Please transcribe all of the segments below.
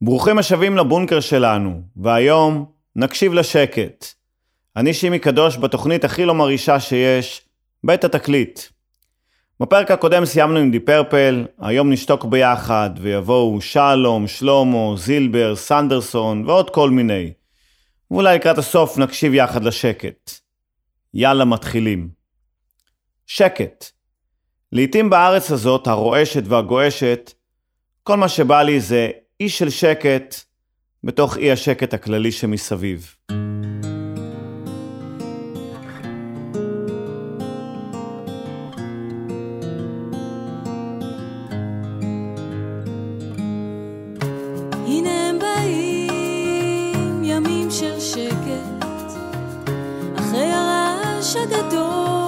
ברוכים השבים לבונקר שלנו, והיום נקשיב לשקט. אני שימי קדוש בתוכנית הכי לא מרעישה שיש, בית התקליט. בפרק הקודם סיימנו עם דיפרפל, היום נשתוק ביחד, ויבואו שלום, שלמה, זילבר, סנדרסון ועוד כל מיני. ואולי לקראת הסוף נקשיב יחד לשקט. יאללה, מתחילים. שקט. לעתים בארץ הזאת, הרועשת והגועשת, כל מה שבא לי זה אי של שקט בתוך אי השקט הכללי שמסביב. זוגות, זוגות,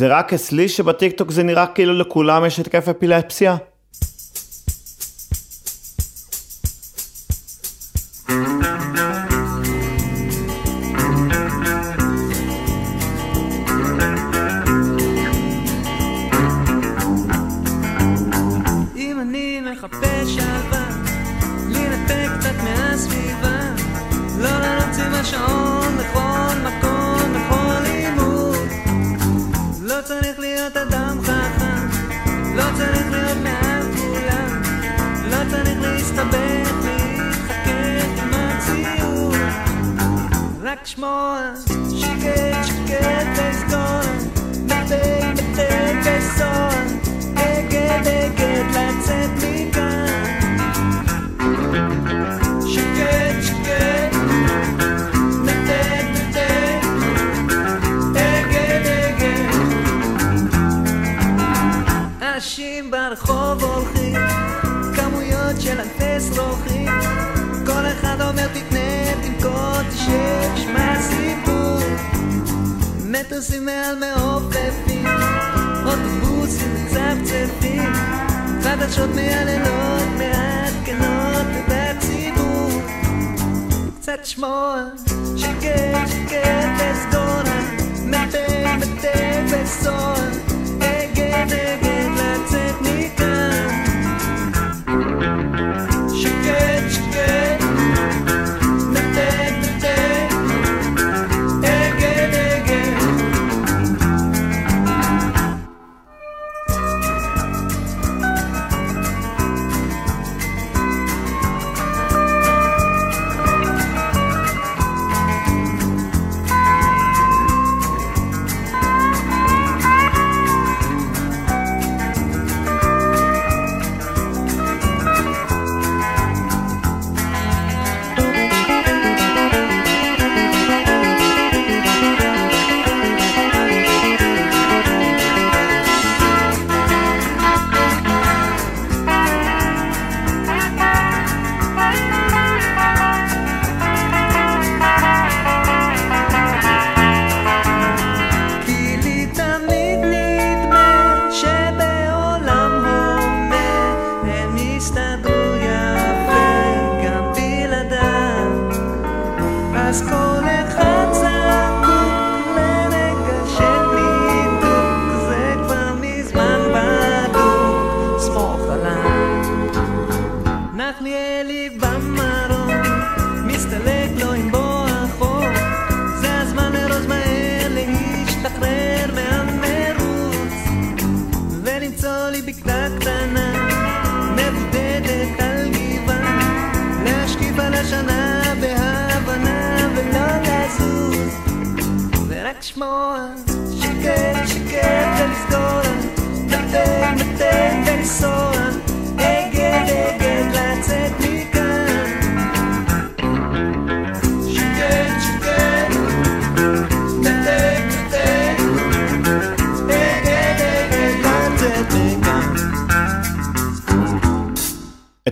זה רק אצלי שבטיקטוק זה נראה כאילו לכולם יש התקף אפילפסיה? Much more. she gets, she gets things done. Nothing. אוטובוסים מעל מעופפים, אוטובוסים מצפצפים, חדשות מהלילות מעדכנות את הציבור. קצת שמוע, שקט שקט בסגונה, מטה מטה בסוהר,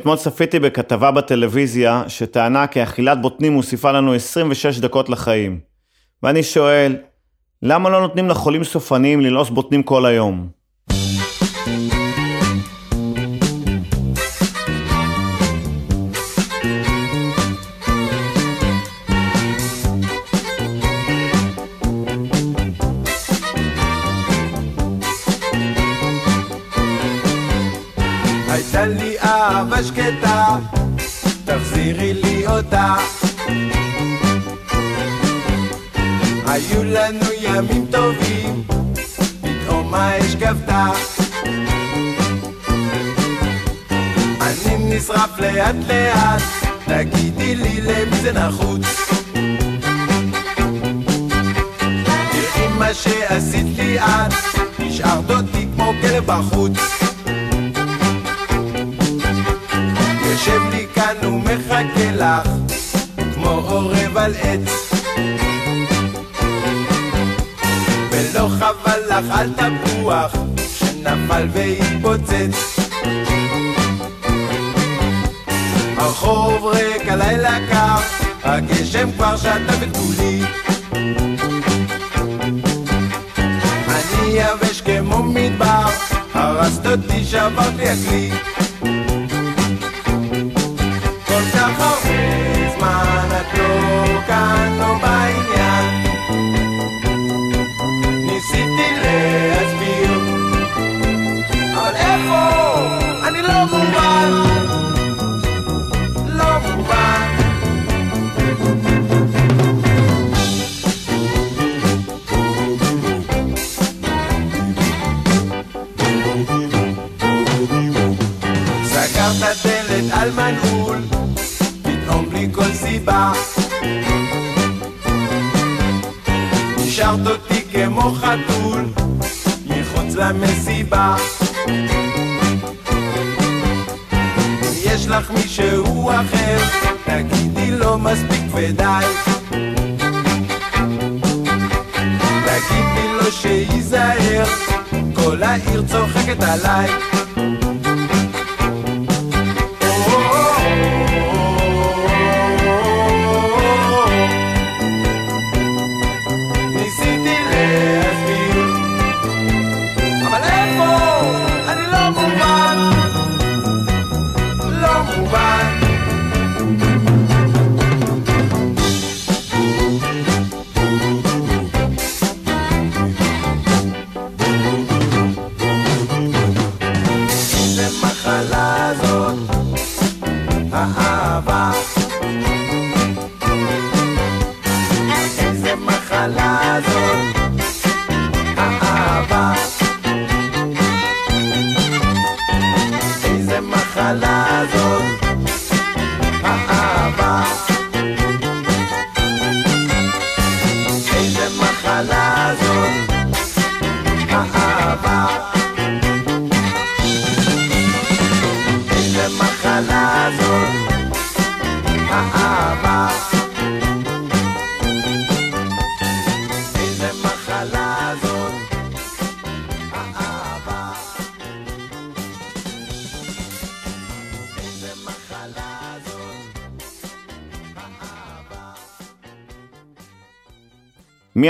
אתמול צפיתי בכתבה בטלוויזיה שטענה כי אכילת בוטנים מוסיפה לנו 26 דקות לחיים. ואני שואל, למה לא נותנים לחולים סופניים ללעוס בוטנים כל היום? אהבה שקטה, תחזירי לי אותה. היו לנו ימים טובים, פתאום האש גבתה. אני נשרף לאט לאט, תגידי לי למי זה נחוץ. תראי מה שעשית לי את, נשארת אותי כמו כלב בחוץ. יושב לי כאן ומחכה לך, כמו עורב על עץ. ולא חבל לך על תפוח, שנפל והתפוצץ. הרחוב ריק, הלילה קר, הגשם כבר שטה בתולי. אני יבש כמו מדבר, הרסת אותי, שברת לי הכלי. את לא כאן, לא בעניין. ניסיתי להסביר, אבל איפה? אני לא מובן. לא מובן. סגרת דלת על מנעול, סיבה. השארת אותי כמו חתול, מחוץ למסיבה. יש לך מישהו אחר, תגידי לו מספיק ודי. תגידי לו שייזהר, כל העיר צוחקת עליי.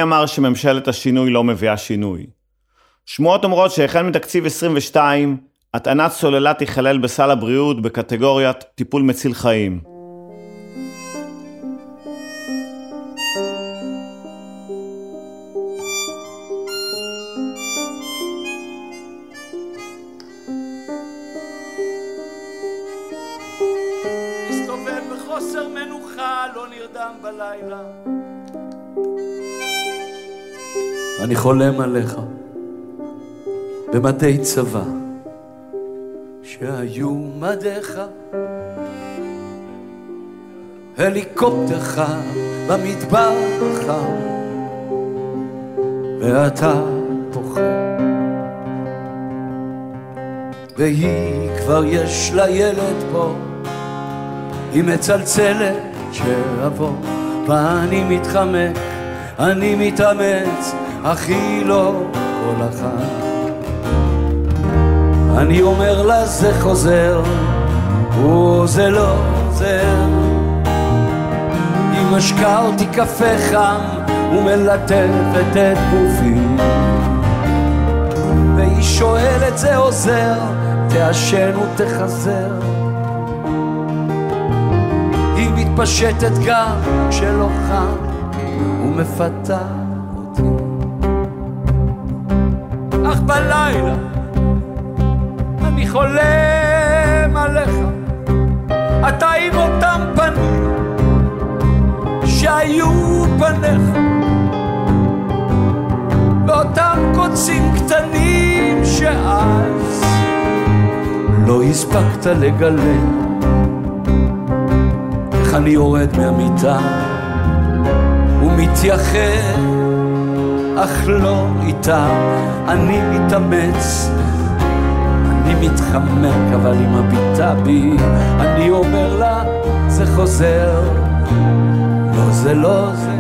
אמר שממשלת השינוי לא מביאה שינוי? שמועות אומרות שהחל מתקציב 22, הטענת סוללה תיכלל בסל הבריאות בקטגוריית טיפול מציל חיים. מסתובב בחוסר מנוחה, לא נרדם בלילה. אני חולם עליך, במדי צבא, שהיו מדיך, הליקופטר חם במדבר החם, ואתה פוחד. והיא כבר יש לה ילד פה, היא מצלצלת שאבוא, ואני מתחמק, אני מתאמץ, אך היא לא כל אחת. אני אומר לה זה חוזר, וזה לא עוזר. היא משקה אותי קפה חם, ומלטפת את גופי. והיא שואלת זה עוזר, תעשן ותחזר. היא מתפשטת גם כשלא חם, ומפתה אך בלילה אני חולם עליך, אתה עם אותם פנים שהיו פניך, ואותם קוצים קטנים שאז לא הספקת לגלם. איך אני יורד מהמיטה ומתייחד, אך לא איתה, אני מתאמץ, אני מתחמק, אבל היא מביטה בי, אני אומר לה, זה חוזר, לא זה לא זה.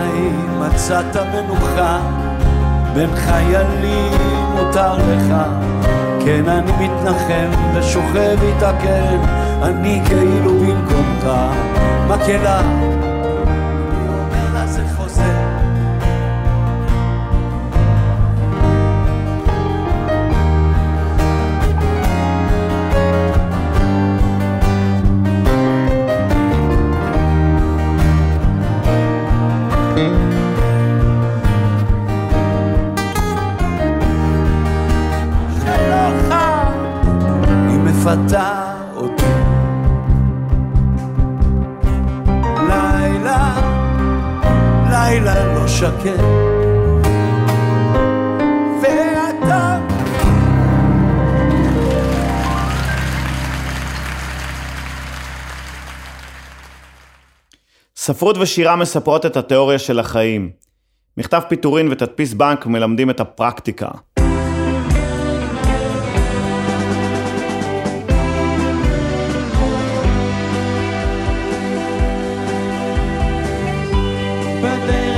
אולי מצאת מנוחה? בין חיילים מותר לך. כן אני מתנחם ושוכב איתה כן אני כאילו במקומך. מקהלה ואתה ספרות ושירה מספרות את התיאוריה של החיים. מכתב פיטורין ותדפיס בנק מלמדים את הפרקטיקה. בדרך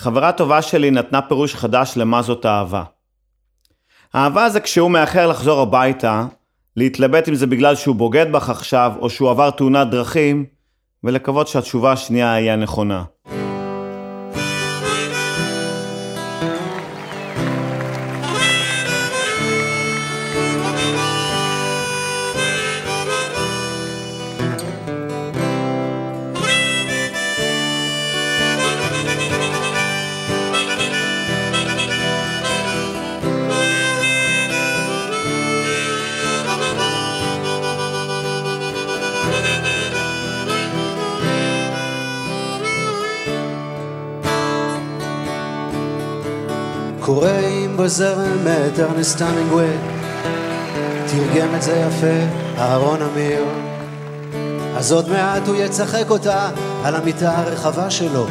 חברה טובה שלי נתנה פירוש חדש למה זאת אהבה. אהבה זה כשהוא מאחר לחזור הביתה, להתלבט אם זה בגלל שהוא בוגד בך עכשיו, או שהוא עבר תאונת דרכים, ולקוות שהתשובה השנייה היא הנכונה. קוראים בזרם את ארנסט המינגווי, תרגם את זה יפה אהרון אמיר. אז עוד מעט הוא יצחק אותה על המיטה הרחבה שלו,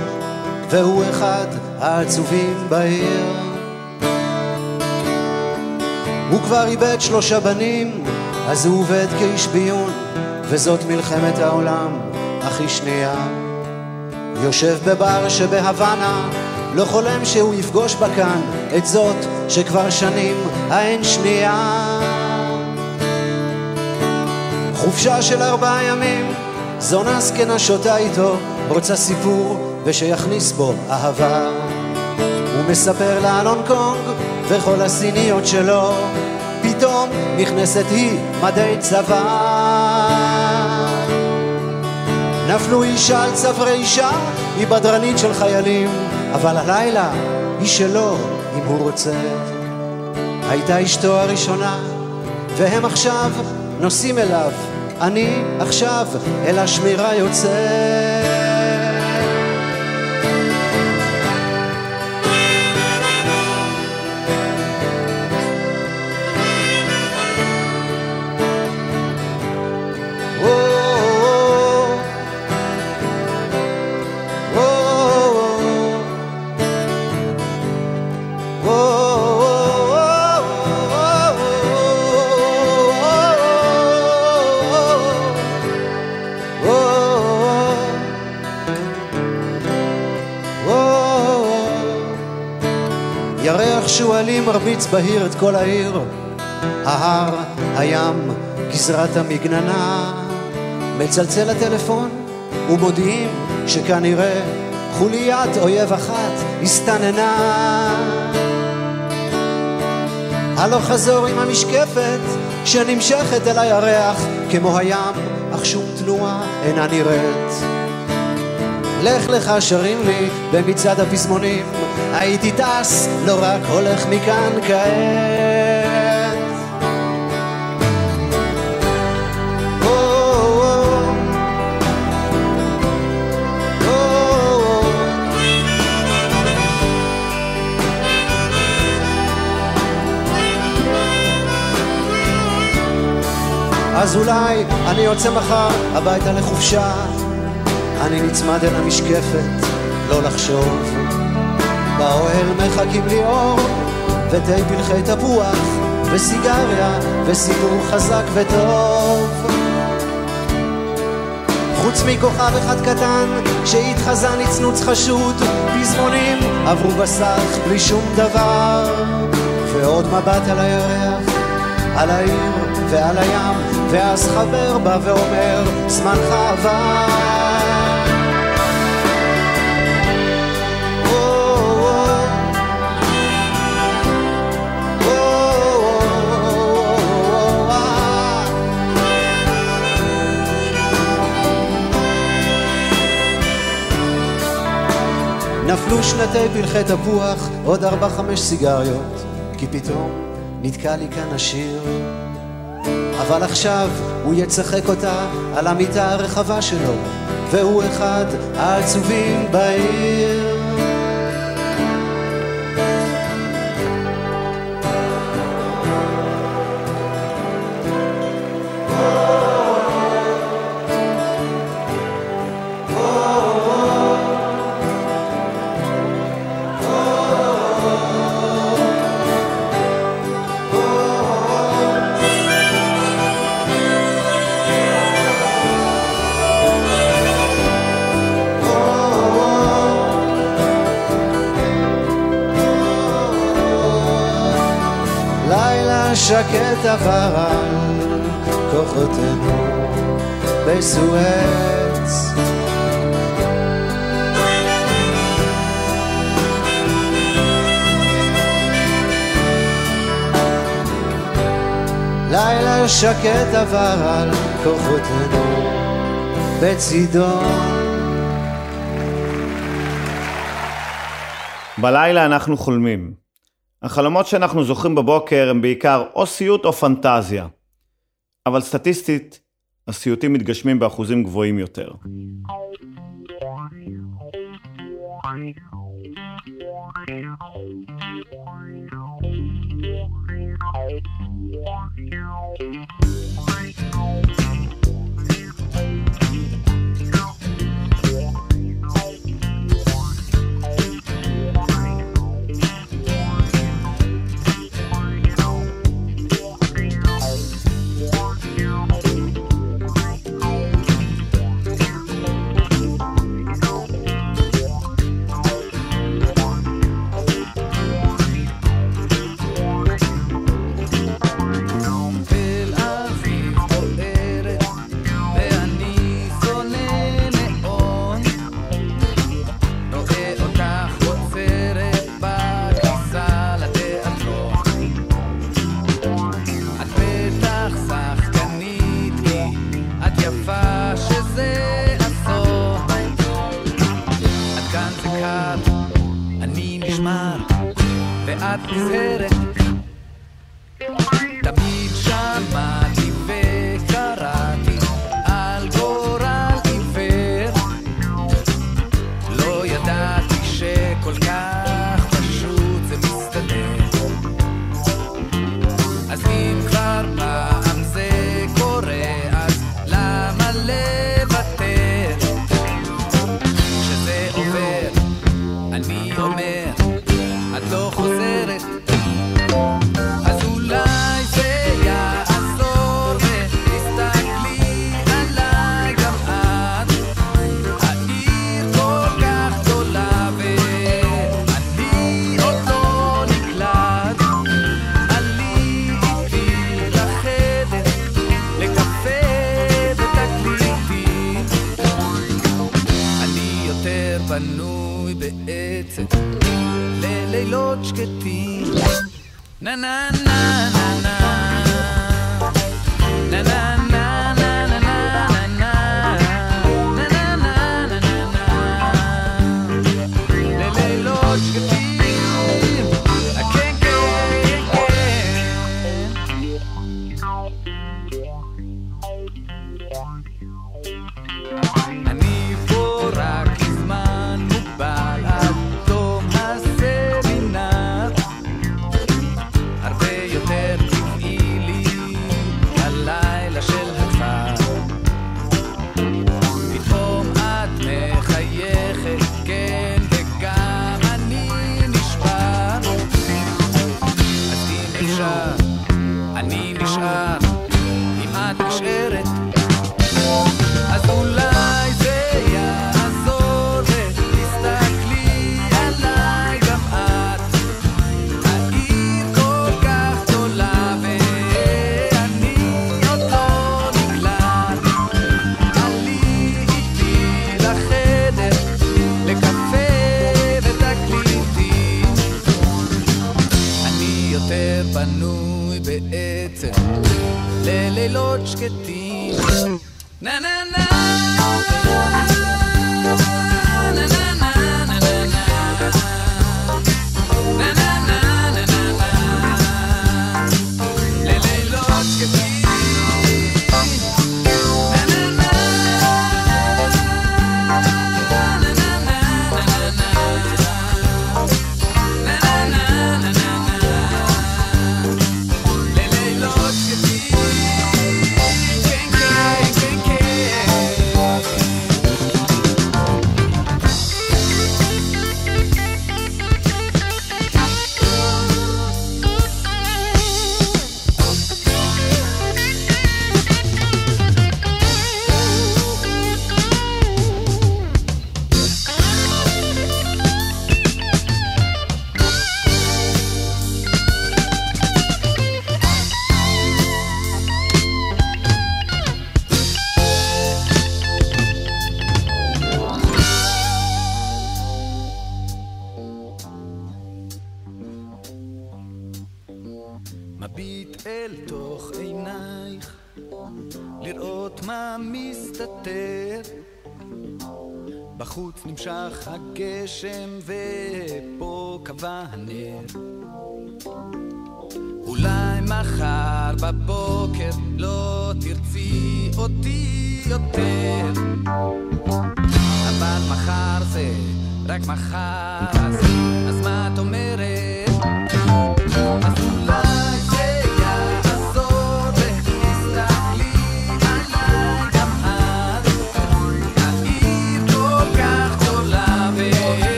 והוא אחד העצובים בעיר. הוא כבר איבד שלושה בנים, אז הוא עובד כאיש ביון, וזאת מלחמת העולם הכי שנייה. יושב בבר שבהוואנה, לא חולם שהוא יפגוש בה כאן את זאת שכבר שנים האין שנייה. חופשה של ארבעה ימים, זונה זקנה שותה איתו, רוצה סיפור ושיכניס בו אהבה. הוא מספר לה על הונג קונג וכל הסיניות שלו, פתאום נכנסת היא מדי צבא. נפלו אישה על צווארי אישה, היא בדרנית של חיילים, אבל הלילה היא שלו אם הוא רוצה. הייתה אשתו הראשונה, והם עכשיו נוסעים אליו, אני עכשיו אל השמירה יוצא. ירח שועלים מרביץ בהיר את כל העיר, ההר, הים, גזרת המגננה. מצלצל הטלפון ומודיעים שכנראה חוליית אויב אחת הסתננה. הלוך חזור עם המשקפת שנמשכת אל הירח כמו הים, אך שום תנועה אינה נראית. לך לך שרים לי במצעד הפזמונים הייתי טס, לא רק הולך מכאן כעת. אז אולי אני יוצא מחר הביתה לחופשה. אני נצמד אל המשקפת, לא לחשוב. באוהל מחכים לי אור, ותה פלחי תפוח, וסיגריה, וסיפור חזק וטוב. חוץ מכוכב אחד קטן, שהתחזה נצנוץ חשוד, פזמונים עברו בסך בלי שום דבר. ועוד מבט על הירח, על העיר ועל הים, ואז חבר בא ואומר, זמנך עבר. שנתי פלחי תפוח, עוד ארבע חמש סיגריות, כי פתאום נתקע לי כאן השיר. אבל עכשיו הוא יצחק אותה על המיטה הרחבה שלו, והוא אחד העצובים בעיר. שקט כתברה כוחותינו בסואץ לילה שקט עבר על כוחותינו בצידו. בלילה אנחנו חולמים. החלומות שאנחנו זוכרים בבוקר הם בעיקר או סיוט או פנטזיה. אבל סטטיסטית, הסיוטים מתגשמים באחוזים גבוהים יותר. back, Nein, nein, הגשם ופה קבע הנר. אולי מחר בבוקר לא תרצי אותי יותר. אבל מחר זה רק מחר, אז, אז מה את אומרת?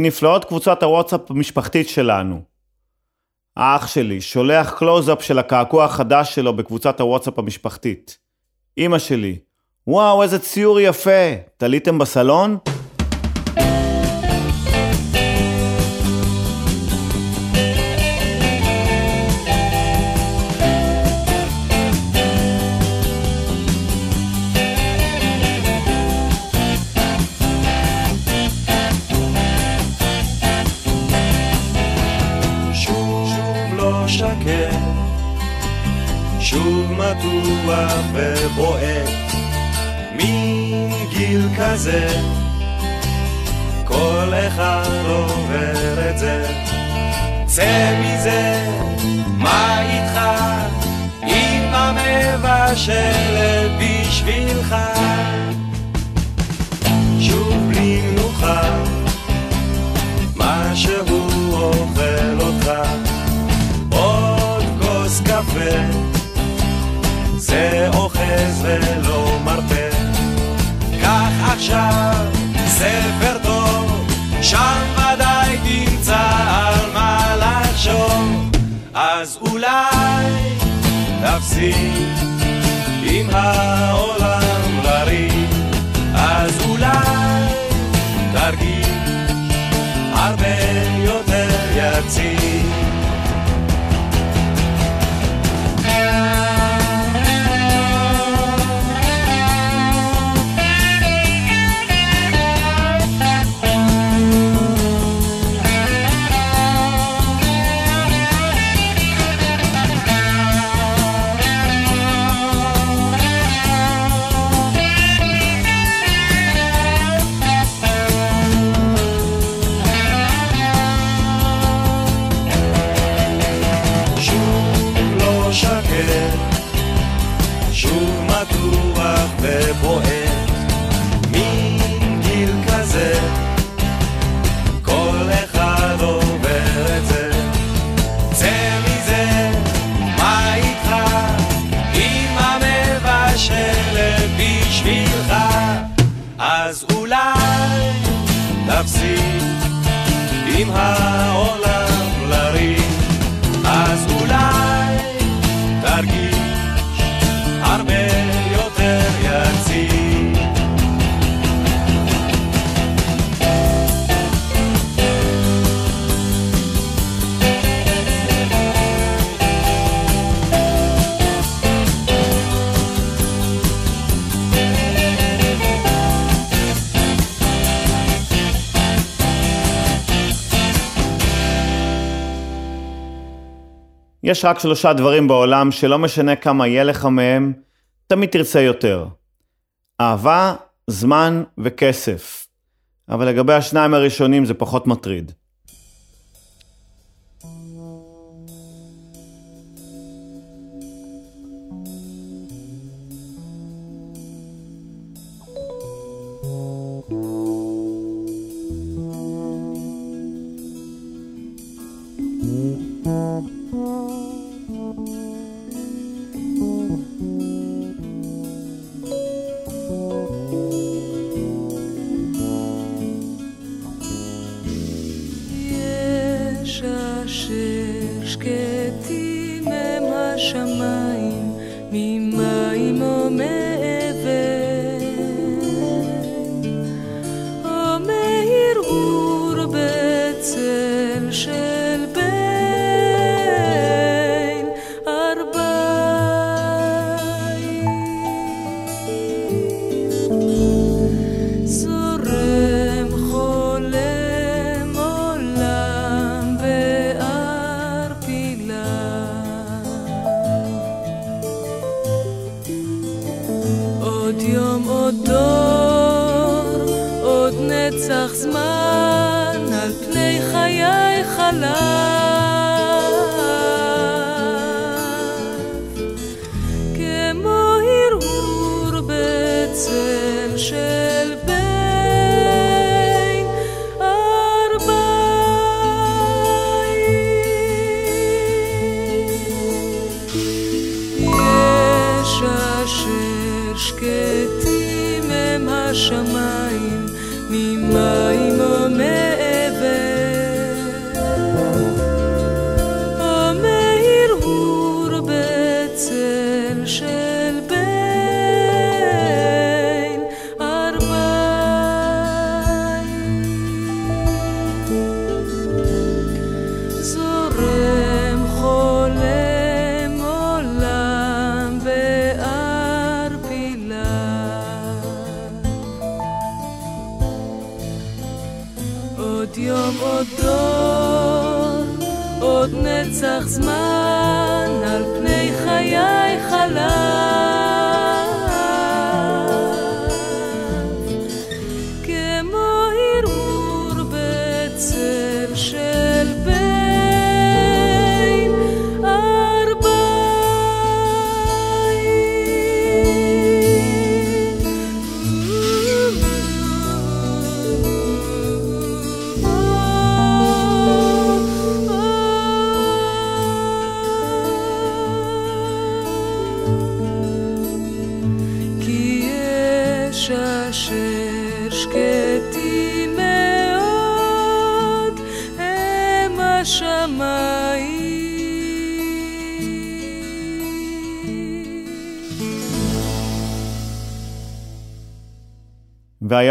מנפלאות קבוצת הוואטסאפ המשפחתית שלנו. האח שלי שולח קלוז-אפ של הקעקוע החדש שלו בקבוצת הוואטסאפ המשפחתית. אמא שלי, וואו איזה ציור יפה, תליתם בסלון? גיל כזה, כל אחד עובר את זה, צא מזה, מה איתך, אמא מבשלת בשבילך, עכשיו ספר טוב שם ודאי תמצא על מה לחשוב אז אולי תפסיק עם העולם לריב אז אולי תרגיש הרבה יותר יציב. יש רק שלושה דברים בעולם שלא משנה כמה יהיה לך מהם, תמיד תרצה יותר. אהבה, זמן וכסף. אבל לגבי השניים הראשונים זה פחות מטריד.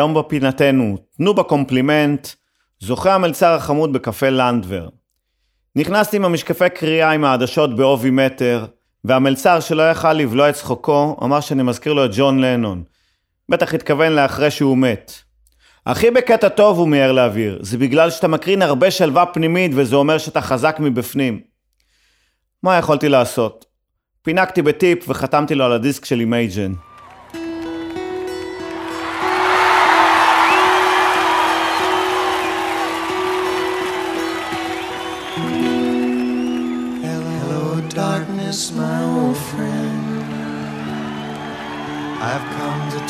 והיום בפינתנו, תנו בקומפלימנט, זוכה המלצר החמוד בקפה לנדבר. נכנסתי עם המשקפי קריאה עם העדשות בעובי מטר, והמלצר שלא יכל לבלוע את צחוקו, אמר שאני מזכיר לו את ג'ון לנון. בטח התכוון לאחרי שהוא מת. הכי בקטע טוב הוא מיהר להבהיר, זה בגלל שאתה מקרין הרבה שלווה פנימית וזה אומר שאתה חזק מבפנים. מה יכולתי לעשות? פינקתי בטיפ וחתמתי לו על הדיסק של Imagine.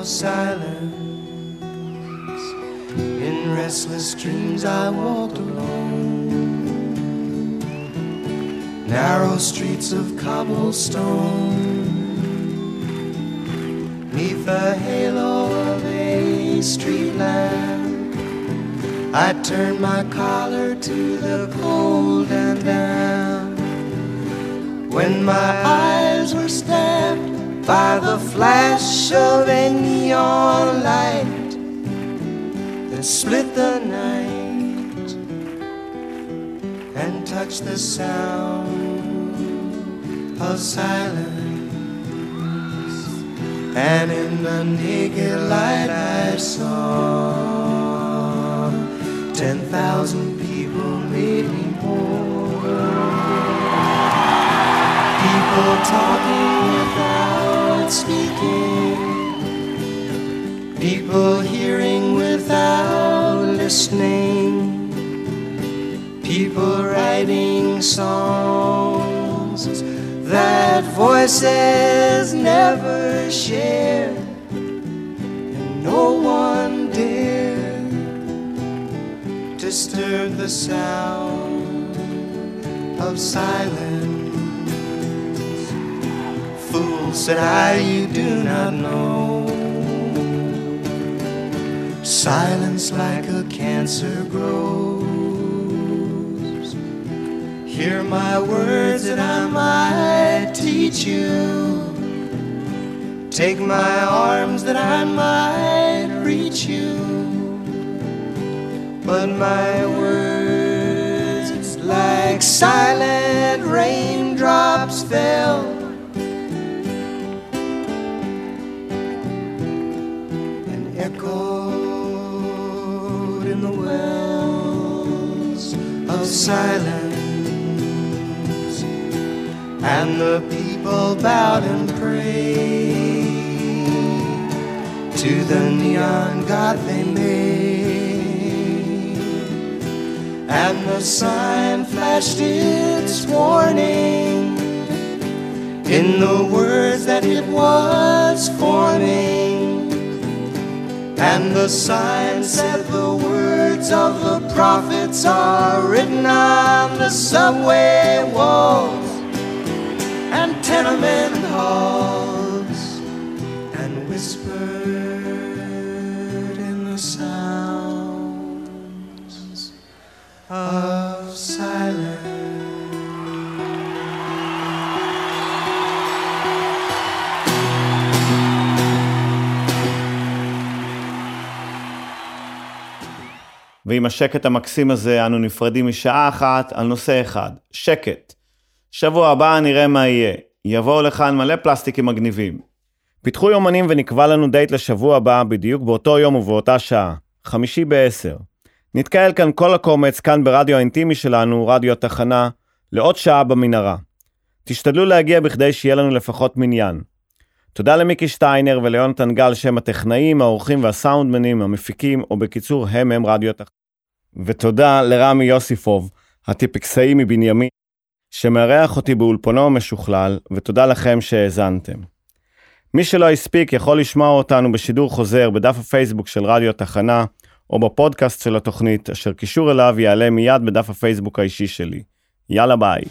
of silence. In restless dreams, I walked alone, narrow streets of cobblestone. Neath the halo of a street lamp, I turned my collar to the cold and damp. When my eyes by the flash of a neon light that split the night and touched the sound of silence. And in the naked light I saw ten thousand people, maybe more. People talking without speaking. People hearing without listening. People writing songs that voices never share. And no one dare disturb the sound of silence. Said I, you do not know. Silence like a cancer grows. Hear my words that I might teach you. Take my arms that I might reach you. But my words, like silent raindrops, fell. Silence. And the people bowed and prayed to the neon god they made. And the sign flashed its warning in the words that it was forming. And the sign said the words of the prophets are written on the subway walls. And tenement halls ועם השקט המקסים הזה אנו נפרדים משעה אחת על נושא אחד, שקט. שבוע הבא נראה מה יהיה. יבואו לכאן מלא פלסטיקים מגניבים. פיתחו יומנים ונקבע לנו דייט לשבוע הבא בדיוק באותו יום ובאותה שעה, חמישי בעשר. נתקהל כאן כל הקומץ, כאן ברדיו האינטימי שלנו, רדיו התחנה, לעוד שעה במנהרה. תשתדלו להגיע בכדי שיהיה לנו לפחות מניין. תודה למיקי שטיינר וליונתן גל שהם הטכנאים, האורחים והסאונדמנים, המפיקים, או בקיצור הם הם רדיו התחנה. ותודה לרמי יוסיפוב, הטיפקסאי מבנימין, שמארח אותי באולפנו המשוכלל, ותודה לכם שהאזנתם. מי שלא הספיק יכול לשמוע אותנו בשידור חוזר בדף הפייסבוק של רדיו תחנה, או בפודקאסט של התוכנית, אשר קישור אליו יעלה מיד בדף הפייסבוק האישי שלי. יאללה ביי.